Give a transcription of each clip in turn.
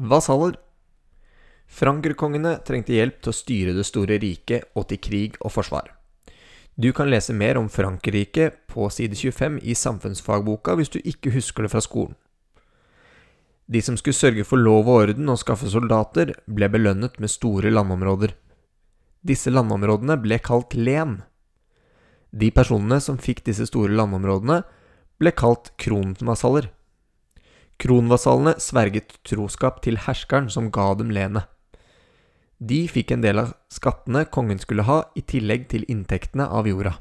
Vasaller Frankerkongene trengte hjelp til å styre det store riket og til krig og forsvar. Du kan lese mer om Frankrike på side 25 i samfunnsfagboka hvis du ikke husker det fra skolen. De som skulle sørge for lov og orden og skaffe soldater, ble belønnet med store landområder. Disse landområdene ble kalt len. De personene som fikk disse store landområdene, ble kalt kronvasaller. Kronvasallene sverget troskap til herskeren som ga dem lenet. De fikk en del av skattene kongen skulle ha, i tillegg til inntektene av jorda.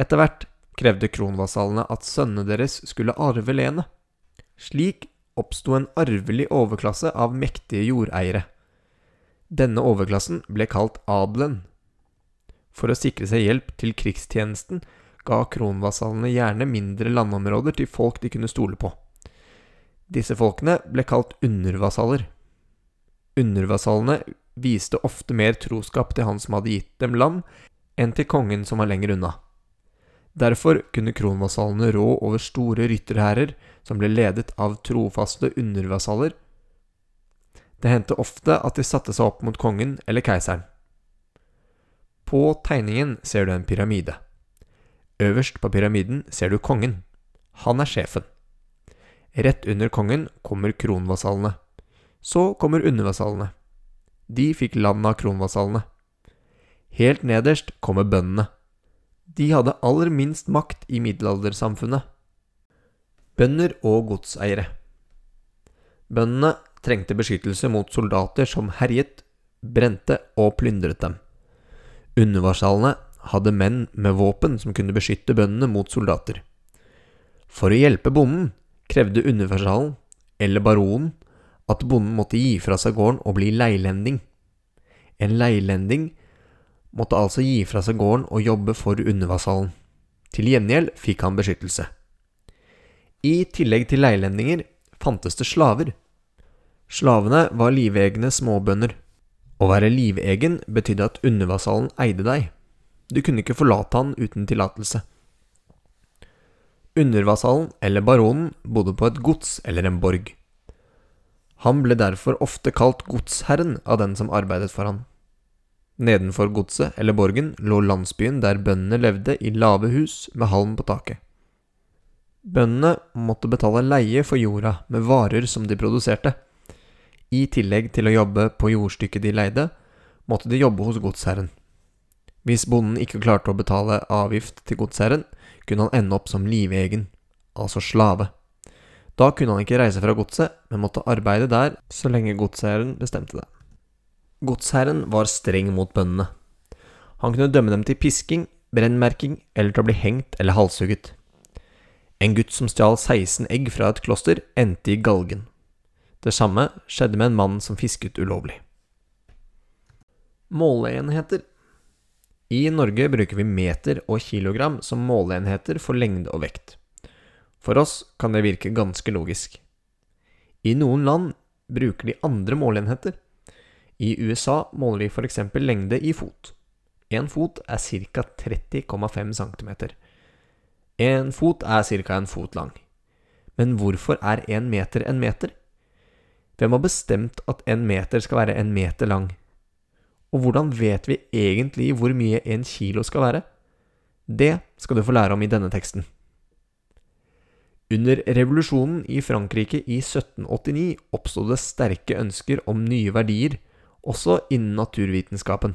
Etter hvert krevde kronvasalene at sønnene deres skulle arve lenet. Slik oppsto en arvelig overklasse av mektige jordeiere. Denne overklassen ble kalt adelen. For å sikre seg hjelp til krigstjenesten ga kronvasalene gjerne mindre landområder til folk de kunne stole på. Disse folkene ble kalt undervasaller. Undervasallene viste ofte mer troskap til han som hadde gitt dem land, enn til kongen som var lenger unna. Derfor kunne kronvasallene rå over store rytterhærer som ble ledet av trofaste undervasaller. Det hendte ofte at de satte seg opp mot kongen eller keiseren. På tegningen ser du en pyramide. Øverst på pyramiden ser du kongen. Han er sjefen. Rett under kongen kommer kronvasallene. Så kommer undervasallene. De fikk landet av kronvasallene. Helt nederst kommer bøndene. De hadde aller minst makt i middelaldersamfunnet. Bønder og godseiere. Bøndene trengte beskyttelse mot soldater som herjet, brente og plyndret dem. Undervarsallene hadde menn med våpen som kunne beskytte bøndene mot soldater. For å hjelpe bonden krevde underførsalen, eller baronen, at bonden måtte gi fra seg gården og bli leilending. En leilending måtte altså gi fra seg gården og jobbe for undervasallen. Til gjengjeld fikk han beskyttelse. I tillegg til leilendinger fantes det slaver. Slavene var livegne småbønder. Å være livegen betydde at undervasallen eide deg. Du kunne ikke forlate han uten tillatelse. Undervasallen, eller baronen, bodde på et gods eller en borg. Han ble derfor ofte kalt godsherren av den som arbeidet for han. Nedenfor godset eller borgen lå landsbyen der bøndene levde i lave hus med halm på taket. Bøndene måtte betale leie for jorda med varer som de produserte. I tillegg til å jobbe på jordstykket de leide, måtte de jobbe hos godsherren. Hvis bonden ikke klarte å betale avgift til godsherren, kunne han ende opp som livegen, altså slave. Da kunne han ikke reise fra godset, men måtte arbeide der så lenge godsherren bestemte det. Godsherren var streng mot bøndene. Han kunne dømme dem til pisking, brennmerking eller til å bli hengt eller halshugget. En gutt som stjal 16 egg fra et kloster, endte i galgen. Det samme skjedde med en mann som fisket ulovlig. Måleenheter I Norge bruker vi meter og kilogram som måleenheter for lengde og vekt. For oss kan det virke ganske logisk. I noen land bruker de andre måleenheter. I USA måler de f.eks. lengde i fot. En fot er ca. 30,5 cm. En fot er ca. en fot lang. Men hvorfor er en meter en meter? Hvem har bestemt at en meter skal være en meter lang? Og hvordan vet vi egentlig hvor mye en kilo skal være? Det skal du få lære om i denne teksten. Under revolusjonen i Frankrike i 1789 oppstod det sterke ønsker om nye verdier, også innen naturvitenskapen.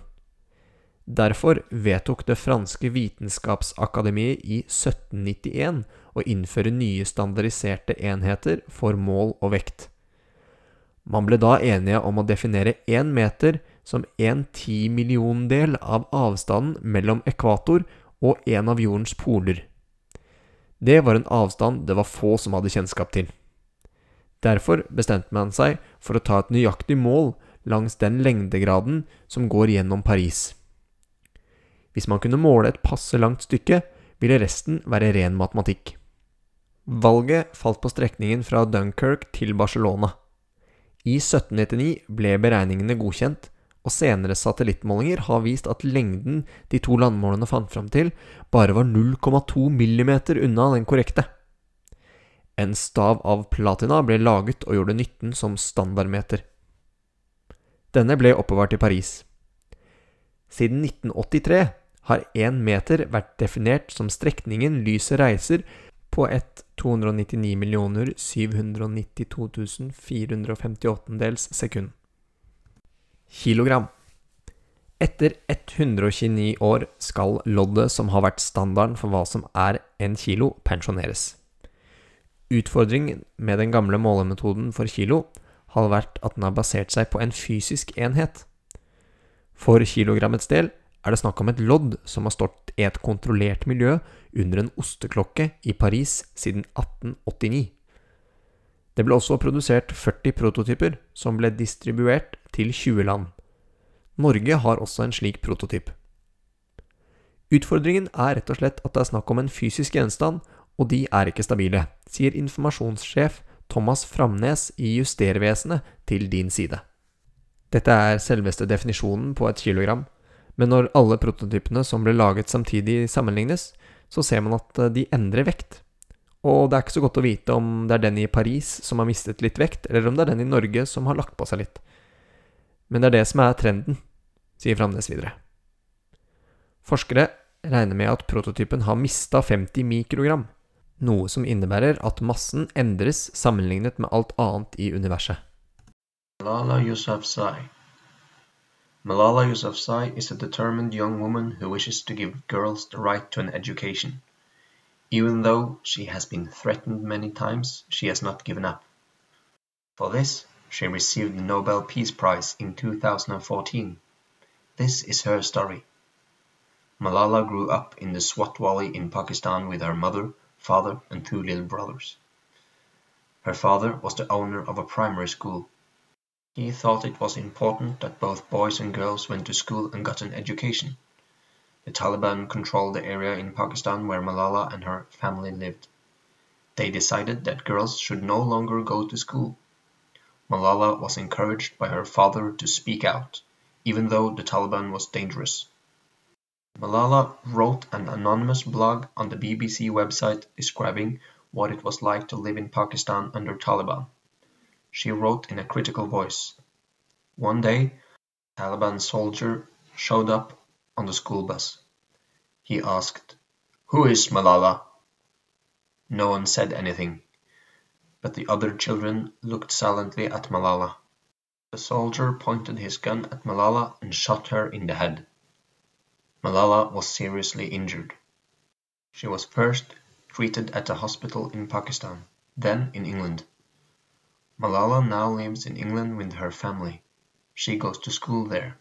Derfor vedtok det franske vitenskapsakademiet i 1791 å innføre nye standardiserte enheter for mål og vekt. Man ble da enige om å definere én meter som en timilliondel av avstanden mellom ekvator og en av jordens poler. Det var en avstand det var få som hadde kjennskap til. Derfor bestemte man seg for å ta et nøyaktig mål langs den lengdegraden som går gjennom Paris. Hvis man kunne måle et passe langt stykke, ville resten være ren matematikk. Valget falt på strekningen fra Dunkerque til Barcelona. I 1799 ble beregningene godkjent, og senere satellittmålinger har vist at lengden de to landmålene fant fram til, bare var 0,2 millimeter unna den korrekte. En stav av platina ble laget og gjorde nytten som standardmeter. Denne ble oppbevart i Paris. Siden 1983 har én meter vært definert som strekningen lyset reiser på et 299 792 458 dels sekund. Kilogram. Etter 129 år skal loddet som har vært standarden for hva som er en kilo, pensjoneres. Utfordringen med den gamle målemetoden for kilo har vært at den har basert seg på en fysisk enhet. For kilogrammets del er det snakk om et lodd som har stått i et kontrollert miljø under en osteklokke i Paris siden 1889. Det ble også produsert 40 prototyper som ble distribuert til 20 land. Norge har også en slik prototyp. Utfordringen er rett og slett at det er snakk om en fysisk gjenstand, og de er ikke stabile, sier informasjonssjef Thomas Framnes i Justervesenet til din side. Dette er selveste definisjonen på et kilogram, men når alle prototypene som ble laget samtidig sammenlignes, så ser man at eh, de endrer vekt. Og det er ikke så godt å vite om det er den i Paris som har mistet litt vekt, eller om det er den i Norge som har lagt på seg litt. Men det er det som er trenden, sier Framnes videre. Forskere regner med at prototypen har mista 50 mikrogram, noe som innebærer at massen endres sammenlignet med alt annet i universet. Malala Yousafzai Malala Yousafzai is a determined young woman who wishes to give girls the right to an education. Even though she has been threatened many times, she has not given up. For this, she received the Nobel Peace Prize in 2014. This is her story. Malala grew up in the Swat Valley in Pakistan with her mother, father, and two little brothers. Her father was the owner of a primary school. He thought it was important that both boys and girls went to school and got an education. The Taliban controlled the area in Pakistan where Malala and her family lived. They decided that girls should no longer go to school. Malala was encouraged by her father to speak out, even though the Taliban was dangerous. Malala wrote an anonymous blog on the BBC website describing what it was like to live in Pakistan under Taliban. She wrote in a critical voice. One day, a Taliban soldier showed up on the school bus. He asked, Who is Malala? No one said anything, but the other children looked silently at Malala. The soldier pointed his gun at Malala and shot her in the head. Malala was seriously injured. She was first treated at a hospital in Pakistan, then in England. Malala now lives in England with her family. She goes to school there.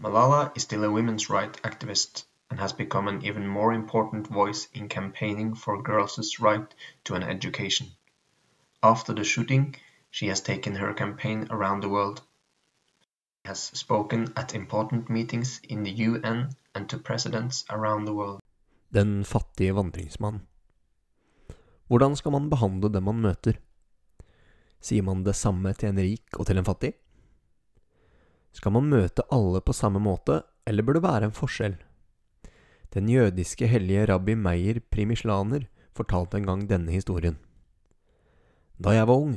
Malala is still a women's rights activist and has become an even more important voice in campaigning for girls' right to an education. After the shooting, she has taken her campaign around the world has spoken at important meetings in the UN and to presidents around the world. Den fattige vandringsmann. Hvordan skal man behandle dem man møter? Sier man det samme til en rik og til en fattig? Skal man møte alle på samme måte, eller bør det være en forskjell? Den jødiske hellige rabbi Meyer Primislaner fortalte en gang denne historien. Da jeg var ung,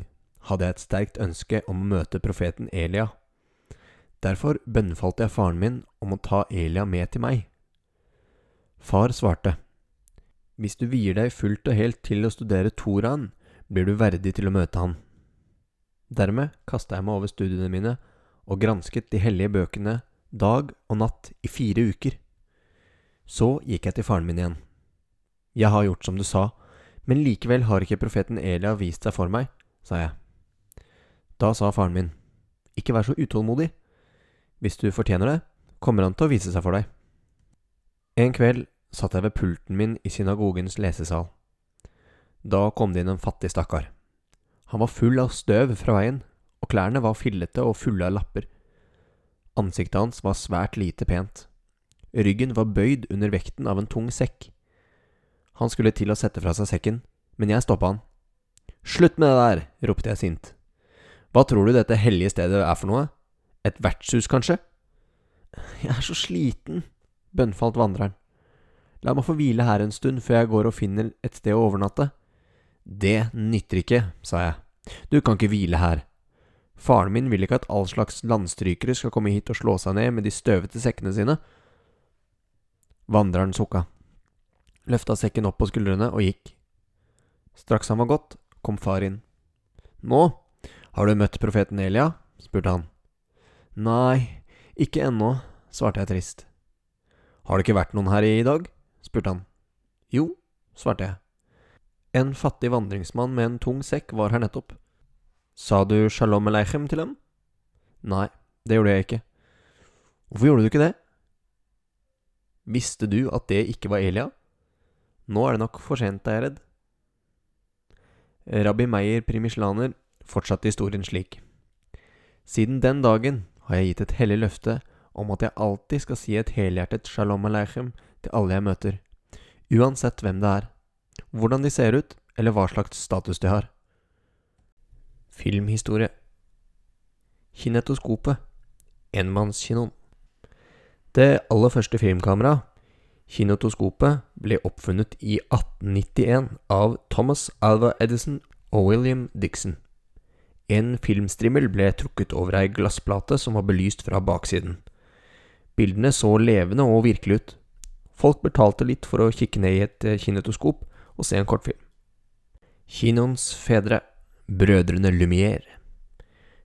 hadde jeg et sterkt ønske om å møte profeten Elia Derfor bønnfalte jeg faren min om å ta Elia med til meg. Far svarte, Hvis du vier deg fullt og helt til å studere Toraen, blir du verdig til å møte han. Dermed kasta jeg meg over studiene mine og gransket de hellige bøkene dag og natt i fire uker. Så gikk jeg til faren min igjen. Jeg har gjort som du sa, men likevel har ikke profeten Elia vist seg for meg, sa jeg. Da sa faren min, ikke vær så utålmodig. Hvis du fortjener det, kommer han til å vise seg for deg. En kveld satt jeg ved pulten min i synagogens lesesal. Da kom det inn en fattig stakkar. Han var full av støv fra veien, og klærne var fillete og fulle av lapper. Ansiktet hans var svært lite pent. Ryggen var bøyd under vekten av en tung sekk. Han skulle til å sette fra seg sekken, men jeg stoppa han. Slutt med det der! ropte jeg sint. Hva tror du dette hellige stedet er for noe? Et vertshus, kanskje? Jeg er så sliten, bønnfalt vandreren. La meg få hvile her en stund før jeg går og finner et sted å overnatte. Det nytter ikke, sa jeg. Du kan ikke hvile her. Faren min vil ikke at all slags landstrykere skal komme hit og slå seg ned med de støvete sekkene sine. Vandreren sukka, løfta sekken opp på skuldrene og gikk. Straks han var gått, kom far inn. Nå, har du møtt profeten Elia? spurte han. Nei, ikke ennå, svarte jeg trist. Har det ikke vært noen her i dag? spurte han. Jo, svarte jeg. En fattig vandringsmann med en tung sekk var her nettopp. Sa du shalom aleichem til dem? Nei, det gjorde jeg ikke. Hvorfor gjorde du ikke det? Visste du at det ikke var Elia? Nå er det nok for sent, er jeg redd. Rabbi Meyer Primislaner fortsatte historien slik. Siden den dagen har jeg gitt et hellig løfte om at jeg alltid skal si et helhjertet shalom aleichem til alle jeg møter, uansett hvem det er hvordan de ser ut, eller hva slags status de har. Filmhistorie Kinetoskopet Enmannskinoen Det aller første filmkameraet, kinetoskopet, ble oppfunnet i 1891 av Thomas Alva Edison og William Dixon. En filmstrimmel ble trukket over ei glassplate som var belyst fra baksiden. Bildene så levende og virkelige ut. Folk betalte litt for å kikke ned i et kinetoskop, og se en kortfilm. Kinoens fedre, Brødrene Lumière.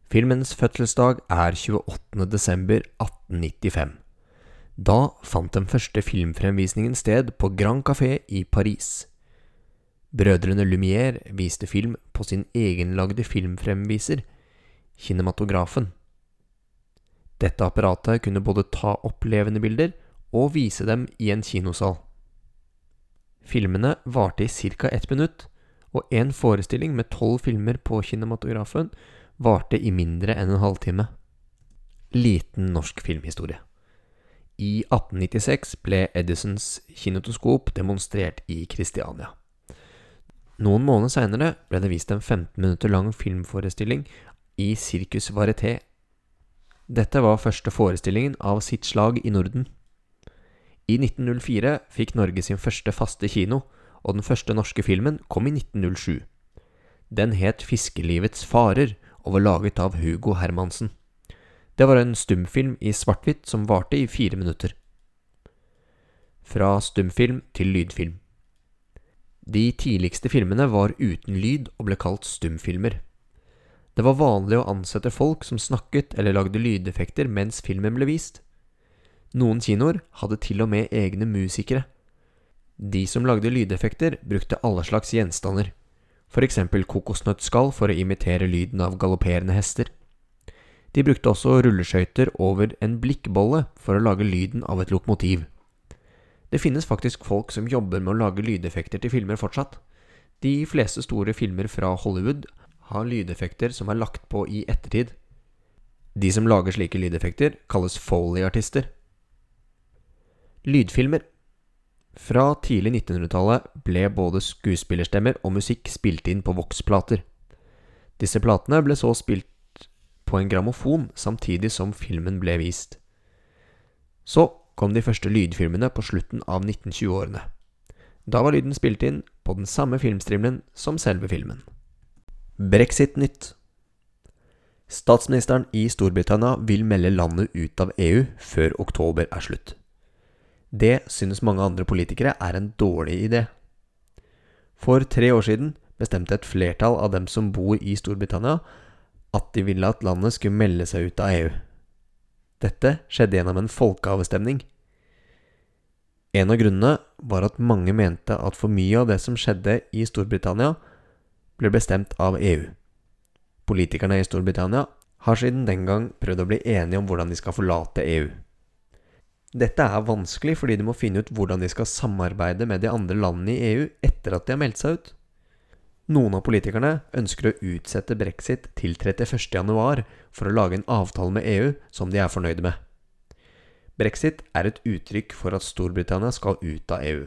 Filmens fødselsdag er 28. desember 1895. Da fant den første filmfremvisningen sted på Grand Café i Paris. Brødrene Lumière viste film på sin egenlagde filmfremviser, kinematografen. Dette apparatet kunne både ta opp levende bilder og vise dem i en kinosal. Filmene varte i ca. ett minutt, og en forestilling med tolv filmer på kinematografen varte i mindre enn en halvtime. Liten norsk filmhistorie. I 1896 ble Edisons kinotoskop demonstrert i Kristiania. Noen måneder seinere ble det vist en 15 minutter lang filmforestilling i Circus Varieté. Dette var første forestillingen av sitt slag i Norden. I 1904 fikk Norge sin første faste kino, og den første norske filmen kom i 1907. Den het Fiskelivets farer og var laget av Hugo Hermansen. Det var en stumfilm i svart-hvitt som varte i fire minutter. Fra stumfilm til lydfilm. De tidligste filmene var uten lyd og ble kalt stumfilmer. Det var vanlig å ansette folk som snakket eller lagde lydeffekter mens filmen ble vist. Noen kinoer hadde til og med egne musikere. De som lagde lydeffekter, brukte alle slags gjenstander, f.eks. kokosnøttskall for å imitere lyden av galopperende hester. De brukte også rulleskøyter over en blikkbolle for å lage lyden av et lokomotiv. Det finnes faktisk folk som jobber med å lage lydeffekter til filmer fortsatt. De fleste store filmer fra Hollywood har lydeffekter som er lagt på i ettertid. De som lager slike lydeffekter, kalles Foley-artister. Lydfilmer Fra tidlig 1900-tallet ble både skuespillerstemmer og musikk spilt inn på voksplater. Disse platene ble så spilt på en grammofon samtidig som filmen ble vist. Så kom de første lydfilmene på slutten av 1920-årene. Da var lyden spilt inn på den samme filmstrimlen som selve filmen. Brexit-nytt Statsministeren i Storbritannia vil melde landet ut av EU før oktober er slutt. Det synes mange andre politikere er en dårlig idé. For tre år siden bestemte et flertall av dem som bor i Storbritannia, at de ville at landet skulle melde seg ut av EU. Dette skjedde gjennom en folkeavstemning. En av grunnene var at mange mente at for mye av det som skjedde i Storbritannia, ble bestemt av EU. Politikerne i Storbritannia har siden den gang prøvd å bli enige om hvordan de skal forlate EU. Dette er vanskelig fordi de må finne ut hvordan de skal samarbeide med de andre landene i EU etter at de har meldt seg ut. Noen av politikerne ønsker å utsette brexit til 31.1 for å lage en avtale med EU som de er fornøyde med. Brexit er et uttrykk for at Storbritannia skal ut av EU.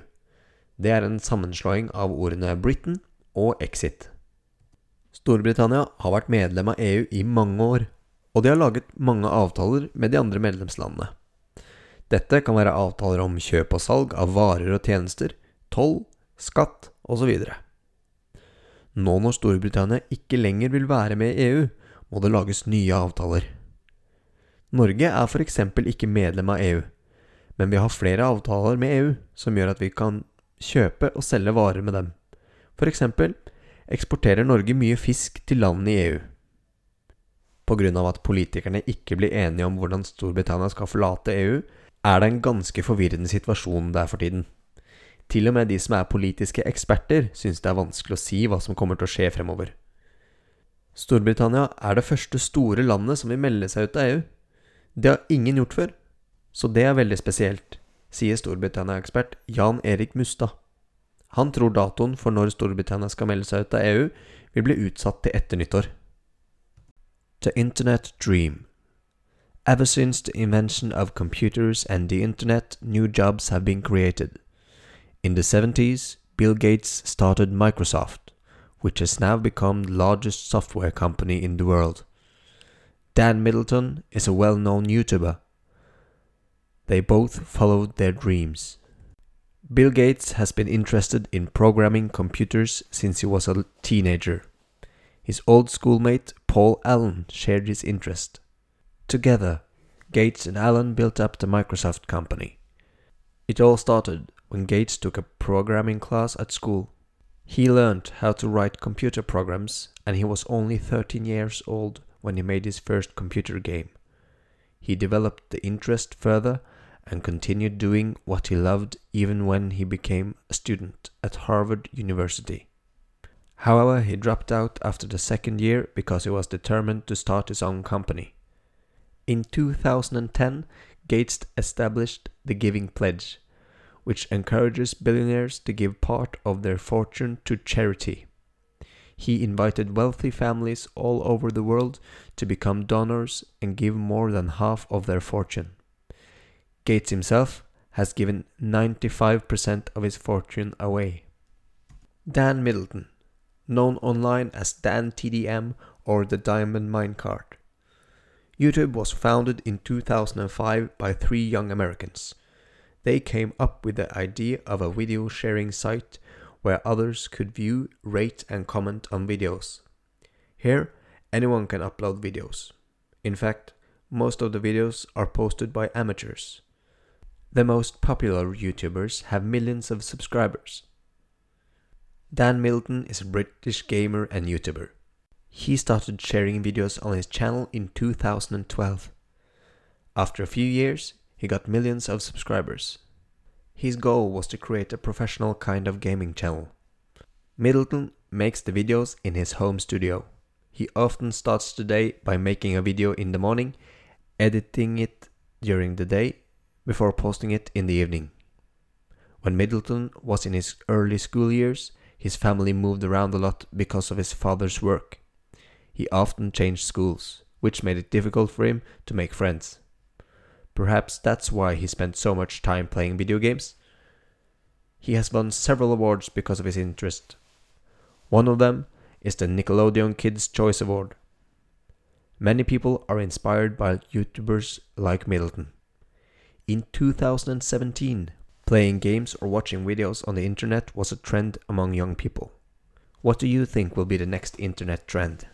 Det er en sammenslåing av ordene Britain og exit. Storbritannia har vært medlem av EU i mange år, og de har laget mange avtaler med de andre medlemslandene. Dette kan være avtaler om kjøp og salg av varer og tjenester, toll, skatt osv. Nå når Storbritannia ikke lenger vil være med i EU, må det lages nye avtaler. Norge er f.eks. ikke medlem av EU, men vi har flere avtaler med EU som gjør at vi kan kjøpe og selge varer med dem. F.eks. eksporterer Norge mye fisk til landene i EU. Pga. at politikerne ikke blir enige om hvordan Storbritannia skal forlate EU, er det en ganske forvirrende situasjon der for tiden. Til og med de som er politiske eksperter, syns det er vanskelig å si hva som kommer til å skje fremover. Storbritannia er det første store landet som vil melde seg ut av EU. Det har ingen gjort før, så det er veldig spesielt, sier Storbritannia-ekspert Jan Erik Mustad. Han tror datoen for når Storbritannia skal melde seg ut av EU, vil bli utsatt til etter nyttår. The Internet Dream Ever since the invention of computers and the internet, new jobs have been created. In the 70s, Bill Gates started Microsoft, which has now become the largest software company in the world. Dan Middleton is a well known YouTuber. They both followed their dreams. Bill Gates has been interested in programming computers since he was a teenager. His old schoolmate Paul Allen shared his interest. Together, Gates and Allen built up the Microsoft company. It all started when Gates took a programming class at school. He learned how to write computer programs, and he was only 13 years old when he made his first computer game. He developed the interest further and continued doing what he loved even when he became a student at Harvard University. However, he dropped out after the second year because he was determined to start his own company. In 2010, Gates established the Giving Pledge, which encourages billionaires to give part of their fortune to charity. He invited wealthy families all over the world to become donors and give more than half of their fortune. Gates himself has given 95% of his fortune away. Dan Middleton, known online as Dan TDM or the Diamond Minecart. YouTube was founded in 2005 by three young Americans. They came up with the idea of a video sharing site where others could view, rate, and comment on videos. Here, anyone can upload videos. In fact, most of the videos are posted by amateurs. The most popular YouTubers have millions of subscribers. Dan Milton is a British gamer and YouTuber. He started sharing videos on his channel in 2012. After a few years, he got millions of subscribers. His goal was to create a professional kind of gaming channel. Middleton makes the videos in his home studio. He often starts the day by making a video in the morning, editing it during the day, before posting it in the evening. When Middleton was in his early school years, his family moved around a lot because of his father's work. He often changed schools, which made it difficult for him to make friends. Perhaps that's why he spent so much time playing video games. He has won several awards because of his interest. One of them is the Nickelodeon Kids' Choice Award. Many people are inspired by YouTubers like Middleton. In 2017, playing games or watching videos on the internet was a trend among young people. What do you think will be the next internet trend?